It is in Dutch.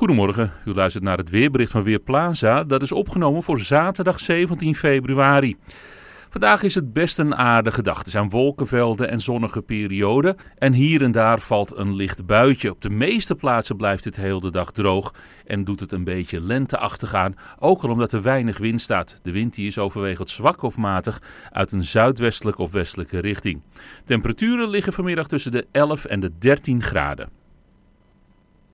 Goedemorgen, u luistert naar het weerbericht van Weerplaza. Dat is opgenomen voor zaterdag 17 februari. Vandaag is het best een aardige dag. Er zijn wolkenvelden en zonnige perioden. En hier en daar valt een licht buitje. Op de meeste plaatsen blijft het heel de dag droog. En doet het een beetje lenteachtig aan. Ook al omdat er weinig wind staat. De wind die is overwegend zwak of matig uit een zuidwestelijke of westelijke richting. Temperaturen liggen vanmiddag tussen de 11 en de 13 graden.